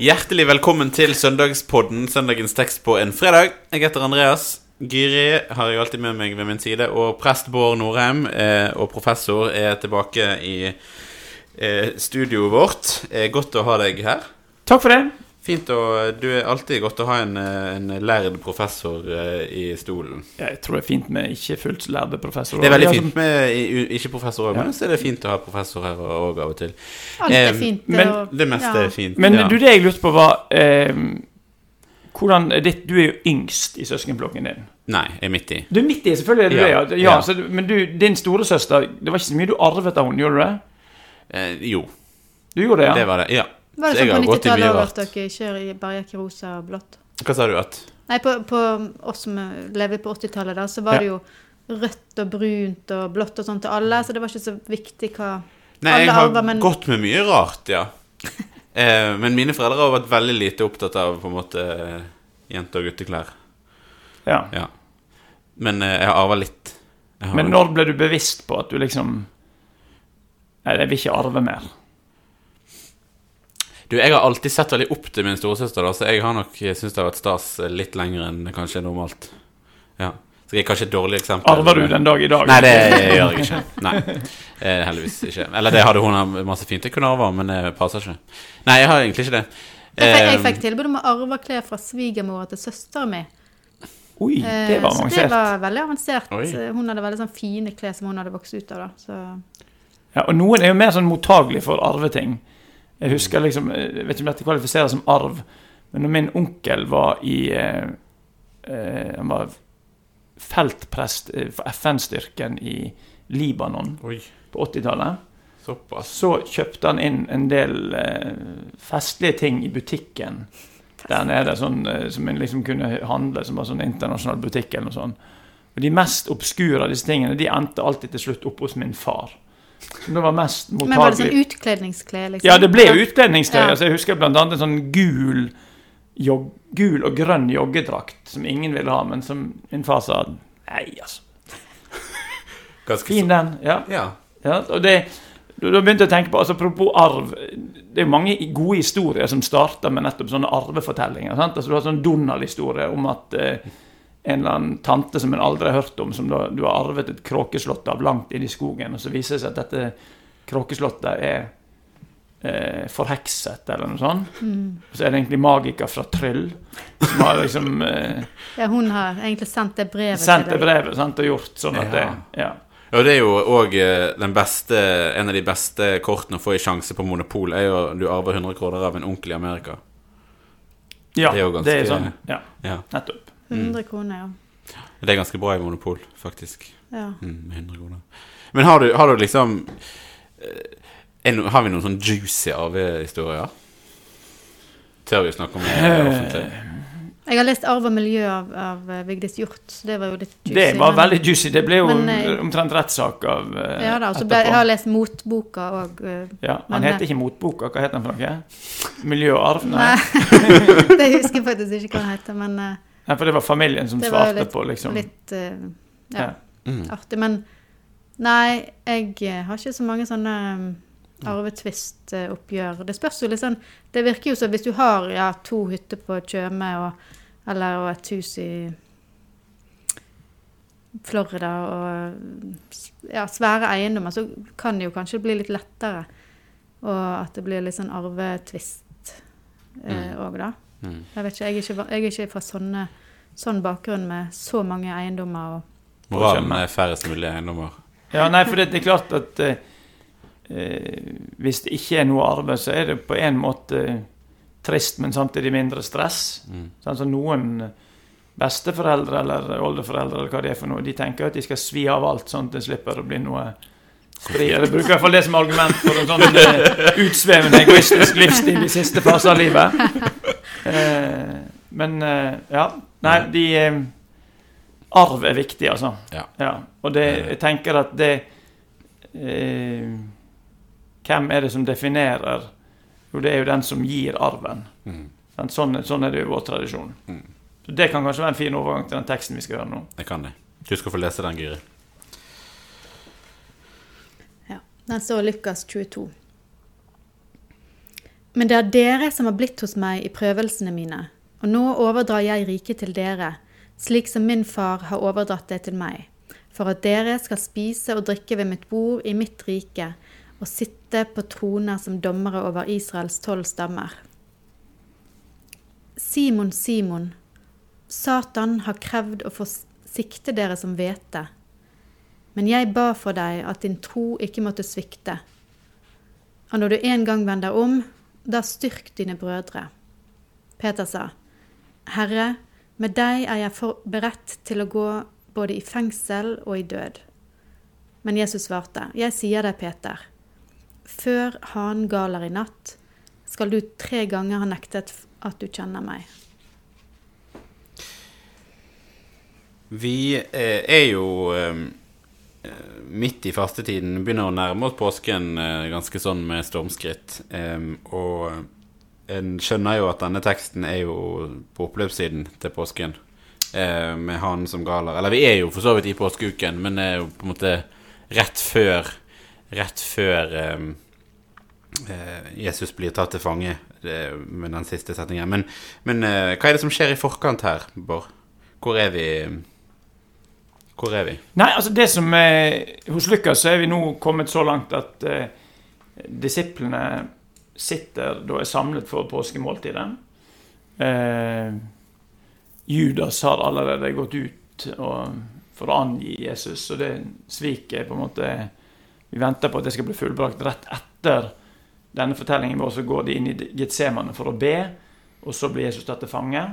Hjertelig velkommen til søndagspodden, søndagens tekst på en fredag. Jeg heter Andreas. Gyri har jeg alltid med meg ved min side, og prest Bård Norheim eh, og professor er tilbake i eh, studioet vårt. Eh, godt å ha deg her. Takk for det. Fint å Du er alltid godt å ha en, eh, en lærd professor eh, i stolen. Jeg tror det er fint med ikke fullt lærde professorer. Det er veldig fint med ikke-professor òg, Ja. men så er det fint å ha professor her òg av og til. Alt er Eh, fint. men og- Det meste ja. er fint. Men ja. du, det jeg lurte på, var eh, hvordan er ditt, Du er jo yngst i søskenflokken din. Nei, jeg er midt i. Du er midt i, selvfølgelig er du Ja, det. Ja, ja. Så, men du, din storesøster Det var ikke så mye du arvet av henne, gjorde du det? Eh, jo, Du gjorde det, ja? det var det. Ja. Var det Så sånn på gått i mye 90-tallet at dere ikke bare gikk i rosa og blått? Hva sa du at Nei, på, på oss som lever på 80-tallet, da, så var Ja. det jo rødt og brunt og blått og sånn til alle, så det var ikke så viktig hva Nei, Alle jeg har arver, men- gått med mye rart, ja. Eh, men mine foreldre har vært veldig lite opptatt av på en måte jente- og gutteklær. ja. Ja. Men eh, jeg har arva litt. Jeg har- Men når ble du bevisst på at du liksom Nei, jeg vil ikke arve mer. Du, jeg har alltid sett veldig opp til min storesøster, da, så jeg har nok syntes det har vært stas litt lenger enn kanskje normalt. Ja. Så jeg er kanskje et dårlig eksempel. Arver du den dag i dag? Nei, det gjør jeg ikke. Nei, eh, heldigvis ikke. Eller det hadde hun masse fint jeg kunne arve, men det passer ikke. Nei, jeg har egentlig ikke det. Jeg fikk, jeg Eh, fikk tilbud om å arve klær fra svigermora til søsteren min. Oi, Eh, det var avansert. så det var veldig avansert. Oi. Eh, Hun hadde veldig sånn fine klær som hun hadde vokst ut av. da. Så Ja, og noen er jo mer sånn mottagelig for arveting. Jeg husker liksom, jeg vet ikke om dette kvalifiserer som arv, men når min onkel var i eh, eh, Han var feltprest eh, for FN-styrken i Libanon Oi, på 80-tallet. Så kjøpte han inn en del eh, festlige ting i butikken der nede, sånn, eh, som en liksom kunne handle, som var sånn internasjonal butikk eller noe sånt. Og de mest obskure av disse tingene de endte alltid til slutt opp hos min far. Da var mest Men var det sånn mottagelig. utkledningsklær, liksom? Ja, det ble jo utkledningsklær. Ja. Altså, jeg husker annet en sånn gul, jog, gul og grønn joggedrakt som ingen ville ha, men som min far sa Nei, altså. Ganske Fin den. Ja. Ja. Ja, og det, da begynte jeg å tenke på, altså Apropos arv. Det er mange gode historier som starter med nettopp sånne arvefortellinger. sant? Altså Du har sånn Donald-historie om at eh, en eller annen tante som en aldri har hørt om, som da, du har arvet et kråkeslott av langt inn i skogen, og så viser det seg at dette kråkeslottet er eh, forhekset, eller noe sånt. Mm. så er det egentlig magiker fra Tryll som har liksom eh, Ja, hun har egentlig sendt det brevet sendt det til deg. brevet sant, og gjort sånn at det ja. Og det er jo òg den beste En av de beste kortene å få i sjanse på Monopol, er jo du arver 100 kroner av en onkel i Amerika. ja, Det er jo ganske- sånn. Ja, Ja. nettopp. 100 kroner, ja. Det er ganske bra i Monopol, faktisk. ja. Mm, 100 kroner. Men har du, har du liksom eh, er no, Har vi noen sånn juicy arvehistorier? Tør vi snakke om det Eh, offentlig? Jeg har lest 'Arv og miljø' av, av eh, Vigdis Hjort. så det var jo litt juicy. Det var men- veldig juicy. Det ble jo Men, omtrent rettssak av uh, Ja da, og så ble, jeg har lest motboka òg. ja, Han heter ikke Motboka. Hva heter han for noe? Miljø og arv? Nei. Nei, det husker jeg faktisk ikke hva han heter, men eh, Nei, for det var familien som Det var svarte litt- på, liksom. litt uh, ja, Ja. Mm. artig. Men nei, jeg eh, har ikke så mange sånne um, arvetvist-oppgjør. Det spørs jo litt sånn Det virker jo som hvis du har ja, to hytter på Tjøme og, eller og et hus i Florida og ja, svære eiendommer, så kan det jo kanskje bli litt lettere. Og at det blir litt sånn arvetvist òg, da. Mm. Jeg vet ikke, jeg er ikke, jeg er ikke fra sånne, sånn bakgrunn med så mange eiendommer. og Moralen er færrest mulig eiendommer. Ja, nei, for det, det er klart at eh, eh, hvis det ikke er noe arve, så er det på en måte trist, men samtidig mindre stress. Mm. Sånn som noen besteforeldre eller oldeforeldre eller hva det er for noe, de tenker at de skal svi av alt sånn at det slipper å bli noe stri. Jeg bruker i hvert fall det som argument for en sånn eh, utsvevende egoistisk livsstil i siste fase av livet. Eh, men eh, ja. Nei, de eh, Arv er viktig, altså. Ja. Og det, jeg tenker at det eh, Hvem er det som definerer Jo, det er jo den som gir arven. Mm. Sånn, sånn er det jo i vår tradisjon. Mm. Så Det kan kanskje være en fin overgang til den teksten vi skal høre nå. Det kan det. Du skal få lese den, Giri. Ja, Den står Lukas 22. Men det er dere som har blitt hos meg i prøvelsene mine, og nå overdrar jeg riket til dere, slik som min far har overdratt det til meg, for at dere skal spise og drikke ved mitt bord i mitt rike, og sitte på troner som dommere over Israels tolv stammer. Simon, Simon, Satan har krevd å få sikte dere som hvete. Men jeg ba for deg at din tro ikke måtte svikte. Og når du en gang vender om, da styrk dine brødre. Peter sa, Herre, med deg er jeg beredt til å gå både i fengsel og i død. Men Jesus svarte, Jeg sier deg, Peter, før hanen galer i natt, skal du tre ganger ha nektet at du kjenner meg. Vi eh, er jo eh, midt i fastetiden, begynner å nærme oss påsken eh, ganske sånn med stormskritt. Eh, og en skjønner jo at denne teksten er jo på oppløpssiden til påsken. Eh, med han som galer. Eller vi er jo for så vidt i påskeuken, men det er jo på en måte rett før Rett før eh, eh, Jesus blir tatt til fange med den siste setningen. Men, men eh, hva er det som skjer i forkant her, Bård? Hvor er vi? Hvor er vi? Nei, altså det som er, Hos Lukas så er vi nå kommet så langt at eh, disiplene sitter da er samlet for påskemåltidet. Eh, Judas har allerede gått ut og, for å angi Jesus, og det sviket på en måte Vi venter på at det skal bli fullbrakt rett etter denne fortellingen vår. Så går de inn i Getsemane for å be, og så blir Jesus tatt til fange.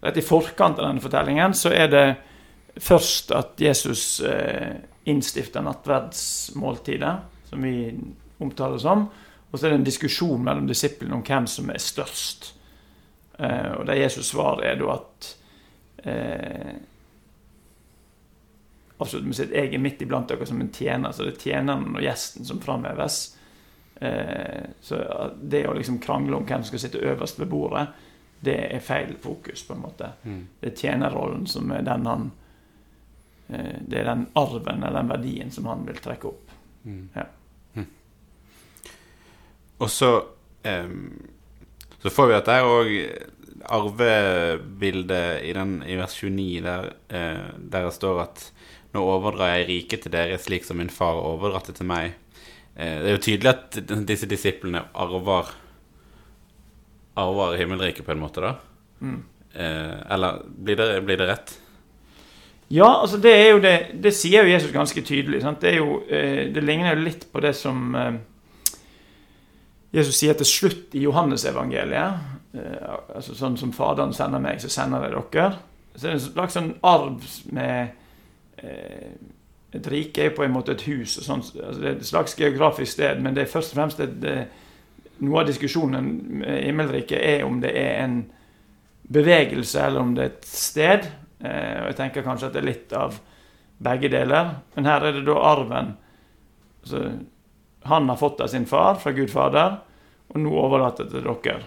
Rett i forkant av denne fortellingen så er det først at Jesus eh, innstifter nattverdsmåltidet, som vi omtaler som. Og så er det en diskusjon mellom disiplene om hvem som er størst. Eh, og det Jesus svar er da at eh, Absolutt med sitt jeg er midt iblant dere som en tjener, så det er tjeneren og gjesten som framheves. Eh, så det å liksom krangle om hvem som skal sitte øverst ved bordet, det er feil fokus, på en måte. Mm. Det er tjenerrollen som er den han eh, Det er den arven eller den verdien som han vil trekke opp. Mm. Ja. Og så um, Så får vi at det er òg arvebildet i, den, i vers 29, der, uh, der det står at nå overdrar jeg riket til dere slik som min far overdratt det til meg. Uh, det er jo tydelig at disse disiplene arver Arver himmelriket på en måte, da. Mm. Uh, eller blir det, blir det rett? Ja, altså det er jo det Det sier jo Jesus ganske tydelig. Sant? Det, jo, eh, det ligner jo litt på det som eh, Jesus sier til slutt i Johannesevangeliet. Eh, altså sånn som Faderen sender meg, så sender jeg dere. Så det er en slags sånn arv med Et rike er jo på en måte et hus. Og sånn, altså det er et slags geografisk sted, men det er først og fremst et, noe av diskusjonen med himmelriket er om det er en bevegelse, eller om det er et sted. Eh, og jeg tenker kanskje at det er litt av begge deler. Men her er det da arven. Altså, han har fått av sin far, fra Gud Fader, og nå overlater det til dere.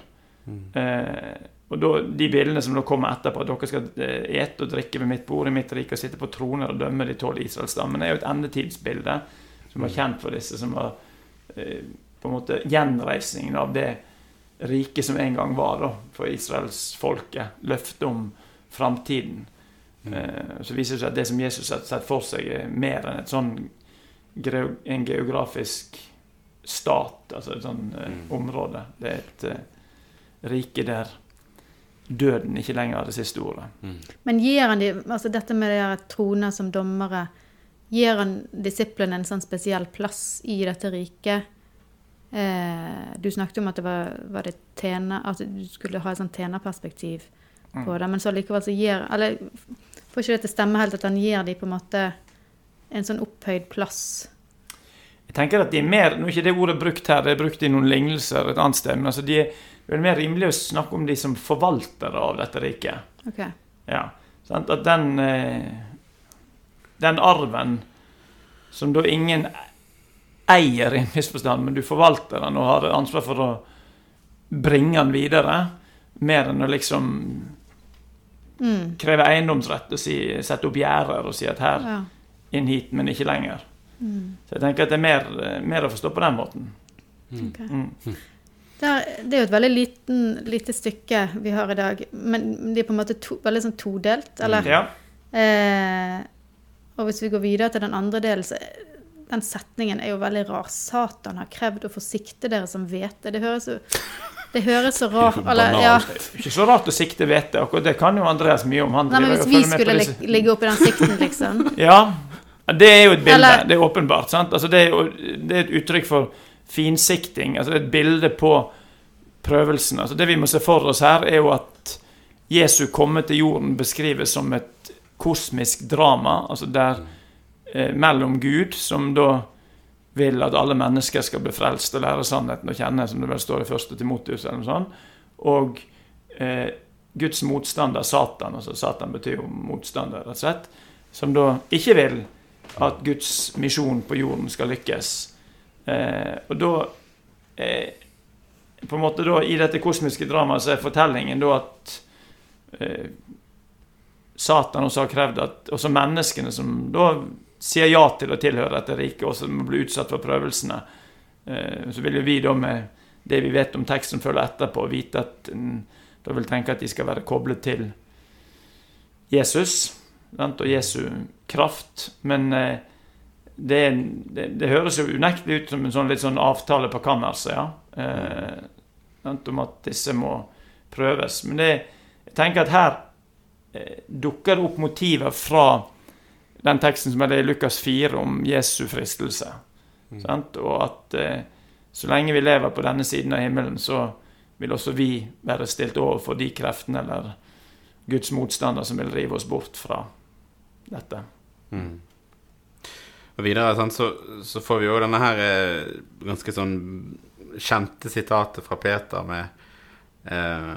Eh, og da, De bildene som da kommer etterpå, at dere skal eh, ete og drikke ved mitt bord i mitt rike og sitte på troner og dømme de tolv Israelsstammene, er jo et endetidsbilde som var kjent for disse, som var eh, på en måte gjenreisningen av det riket som en gang var da, for israelsfolket. Løftet om framtiden. Eh, så viser det seg at det som Jesus har sett for seg, er mer enn et sånn en geografisk stat, altså et sånn eh, Mm. område. Det er et uh, rike der døden ikke lenger har det siste ordet. Men gir han de, altså dette med de troner som dommere, gir han disiplene en sånn spesiell plass i dette riket? Eh, du snakket om at det var, var det tjener, at du skulle ha et sånt tjenerperspektiv på det, men så likevel så gir Eller får ikke det til å stemme helt at han gir dem på en måte en sånn opphøyd plass? Jeg tenker at de er mer, Nå er ikke det ordet brukt her, det er brukt i noen lignelser et annet sted, men altså de er vel mer rimelig å snakke om de som forvaltere av dette riket. Okay. Ja, sant? At den eh, Den arven som da ingen eier i en viss forstand, men du forvalter den og har ansvar for å bringe den videre, mer enn å liksom Mm. kreve eiendomsrett og si, sette opp gjerder og si at her, Ja. inn hit, men ikke lenger. Mm. Så jeg tenker at det er mer, mer å forstå på den måten. ok. Mm. Der, det er jo et veldig liten, lite stykke vi har i dag, men de er på en måte to, veldig sånn todelt. Eller Ja. eh, Og hvis vi går videre til den andre delen, så den setningen er jo veldig rar. Satan har krevd å forsikte dere som hvete. Det høres jo Det høres så rart er eller, ja. Ikke så rart å sikte hvete. Det kan jo Andreas mye om. Han Nei, men hvis vi skulle ligge oppi den sikten, liksom. Ja, det er jo et bilde. Eller- Det er åpenbart. sant? Altså, det, er jo, det er et uttrykk for finsikting. Altså, et bilde på prøvelsen. Altså, det vi må se for oss her, er jo at Jesu komme til jorden beskrives som et kosmisk drama. Altså der eh, mellom Gud, som da vil at alle mennesker skal bli frelst og lære sannheten å kjenne, som det vel står i første Timotius, eller noe sånt, og eh, Guds motstander, Satan, altså Satan betyr jo motstander, rett og slett, som da ikke vil at Guds misjon på jorden skal lykkes. Eh, og da eh, På en måte da, I dette kosmiske dramaet så er fortellingen da at eh, Satan også har krevd at også menneskene som da sier ja til å tilhøre dette riket, også må bli utsatt for prøvelsene, eh, så vil jo vi da med det vi vet om teksten følger etterpå, vite at da vil tenke at de skal være koblet til Jesus og Jesu kraft. Men eh, det, det, det høres jo unektelig ut som en sånn litt sånn avtale på kammerset, ja. Eh, om at disse må prøves. Men det, jeg tenker at her dukker det opp motiver fra den teksten som er det i Lukas 4 om Jesu fristelse. Sant? Og at eh, så lenge vi lever på denne siden av himmelen, så vil også vi være stilt overfor de kreftene eller Guds motstander som vil rive oss bort fra dette. Mm. Og videre sant, så, så får vi jo denne her eh, ganske sånn kjente sitatet fra Peter med eh,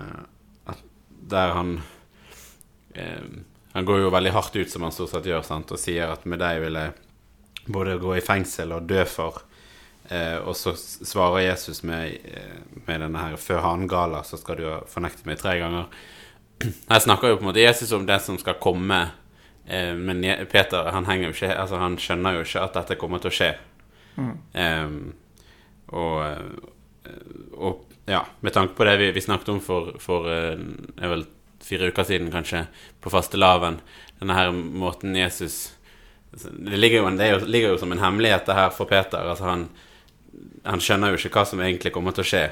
at der han eh, Han går jo veldig hardt ut, som han stort sett gjør, sant, og sier at med deg vil jeg både gå i fengsel og dø for. Eh, og så svarer Jesus med, eh, med denne her Før han galer, så skal du ha fornektet meg tre ganger. Her snakker jo på en måte Jesus om det som skal komme. Eh, men Peter han, ikke, altså, han skjønner jo ikke at dette kommer til å skje. Eh, og, eh, og ja, med tanke på det vi, vi snakket om for, for eh, er vel fire uker siden, kanskje, på fastelavn, denne her måten Jesus Det ligger jo, en, det jo, ligger jo som en hemmelighet det her for Peter. Altså han, han skjønner jo ikke hva som egentlig kommer til å skje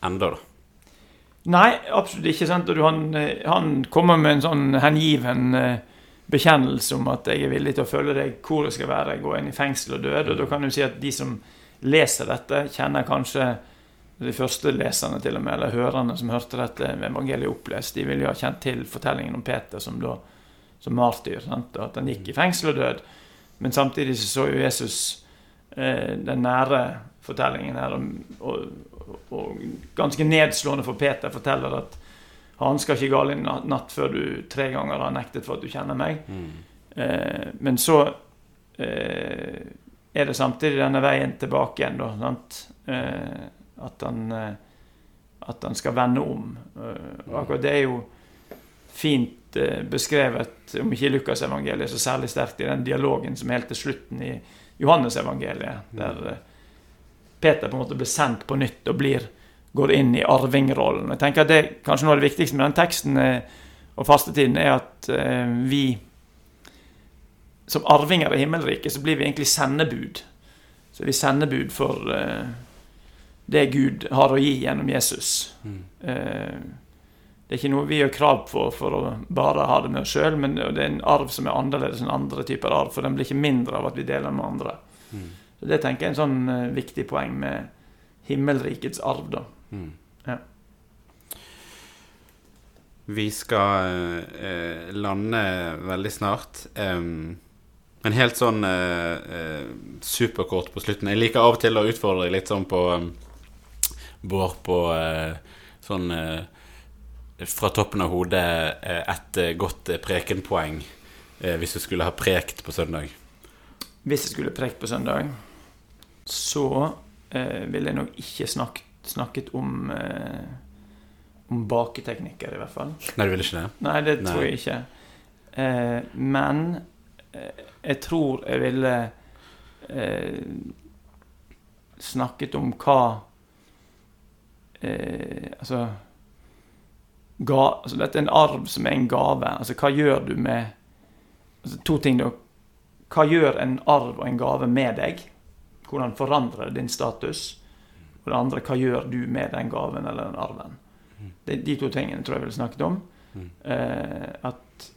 ennå, da. Nei, absolutt ikke. sant? Han, han kommer med en sånn hengiven eh, bekjennelse om at jeg er villig til å følge deg hvor det skal være, gå inn i fengsel og død. Og da kan du si at de som leser dette, kjenner kanskje de første leserne til og med, eller hørerne som hørte dette evangeliet opplest, de ville jo ha kjent til fortellingen om Peter som da som martyr. Sant? At han gikk i fengsel og død. Men samtidig så så jo Jesus eh, den nære fortellingen her, og, og, og ganske nedslående for Peter forteller at han skal ikke gale i natt, før du tre ganger har nektet for at du kjenner meg. Eh, men så eh, er det samtidig denne veien tilbake igjen, da. Sant? Eh, at, han, eh, at han skal vende om. Eh, akkurat det er jo fint eh, beskrevet, om ikke i Lukasevangeliet, så særlig sterkt i den dialogen som er helt til slutten i Johannesevangeliet, der eh, Peter på en måte blir sendt på nytt og blir, går inn i arvingrollen. Jeg tenker at det Kanskje noe av det viktigste med den teksten og fastetiden er at vi som arvinger i himmelriket, så blir vi egentlig sendebud. Så er vi sendebud for det Gud har å gi gjennom Jesus. Eh, det er ikke noe vi gjør krav på for å bare ha det med oss sjøl, men det er en arv som er annerledes enn andre typer arv, for den blir ikke mindre av at vi deler med andre. Så Det tenker jeg er en sånn eh, viktig poeng med himmelrikets arv, da. Ja. Vi skal eh, lande veldig snart. Um men helt sånn eh, eh, superkort på slutten. Jeg liker av og til å utfordre deg litt sånn på Bård på eh, sånn eh, fra toppen av hodet eh, et godt eh, prekenpoeng hvis du skulle ha prekt på søndag. Hvis jeg skulle prekt på søndag, så eh, ville jeg nok ikke snakket, snakket om eh, om baketeknikker, i hvert fall. Nei, du ville ikke det? Nei, det tror jeg ikke. Eh, men eh, jeg tror jeg ville eh, snakket om hva eh, Altså ga, altså Dette er en arv som er en gave. Altså hva gjør du med altså, To ting, da. Hva gjør en arv og en gave med deg? Hvordan forandrer det din status? Og det andre, hva gjør du med den gaven eller den arven? Det er de to tingene tror jeg ville snakket om. Eh, at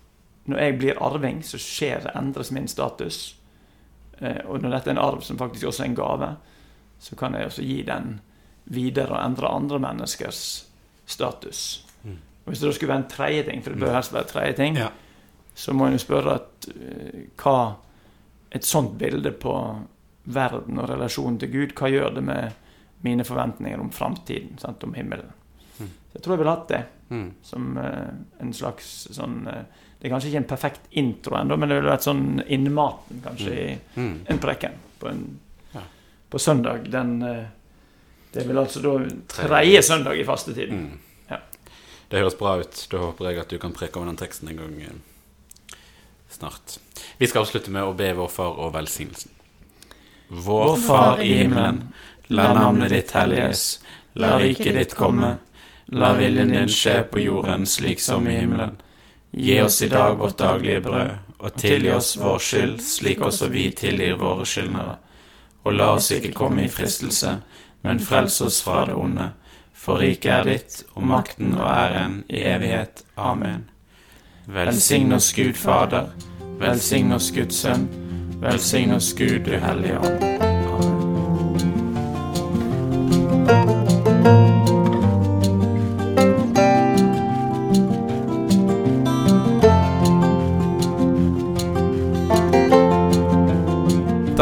når jeg blir arving, så skjer det, endres min status. Eh, og når dette er en arv som faktisk også er en gave, så kan jeg også gi den videre og endre andre menneskers status. Og Hvis det da skulle være en tredje ting, for det bør helst være tredje ting, Ja. så må en jo spørre at, uh, hva et sånt bilde på verden og relasjonen til Gud, hva gjør det med mine forventninger om framtiden, om himmelen? Mm. Så jeg tror jeg ville hatt det Mm. som uh, en slags sånn uh, Det er kanskje ikke en perfekt intro ennå, men det ville vært sånn innmaten kanskje i Mm. en preken på, en, Ja. på søndag. Den Det er vel altså da tredje søndag i fastetiden. Mm. Ja. Det høres bra ut. Da håper jeg at du kan preke om den teksten en gang eh, snart. Vi skal avslutte med å be vår far og velsignelsen. Vår Far i himmelen. La navnet ditt helliges. La riket ditt komme. La viljen din skje på jorden slik som i himmelen. Gi oss i dag vårt daglige brød, og tilgi oss vår skyld, slik også vi tilgir våre skyldnere. Og la oss ikke komme i fristelse, men frels oss fra det onde. For riket er ditt, og makten og æren i evighet. Amen. Velsign oss Gud Fader, velsign oss Guds Sønn, velsign oss Gud du Hellige Ånd.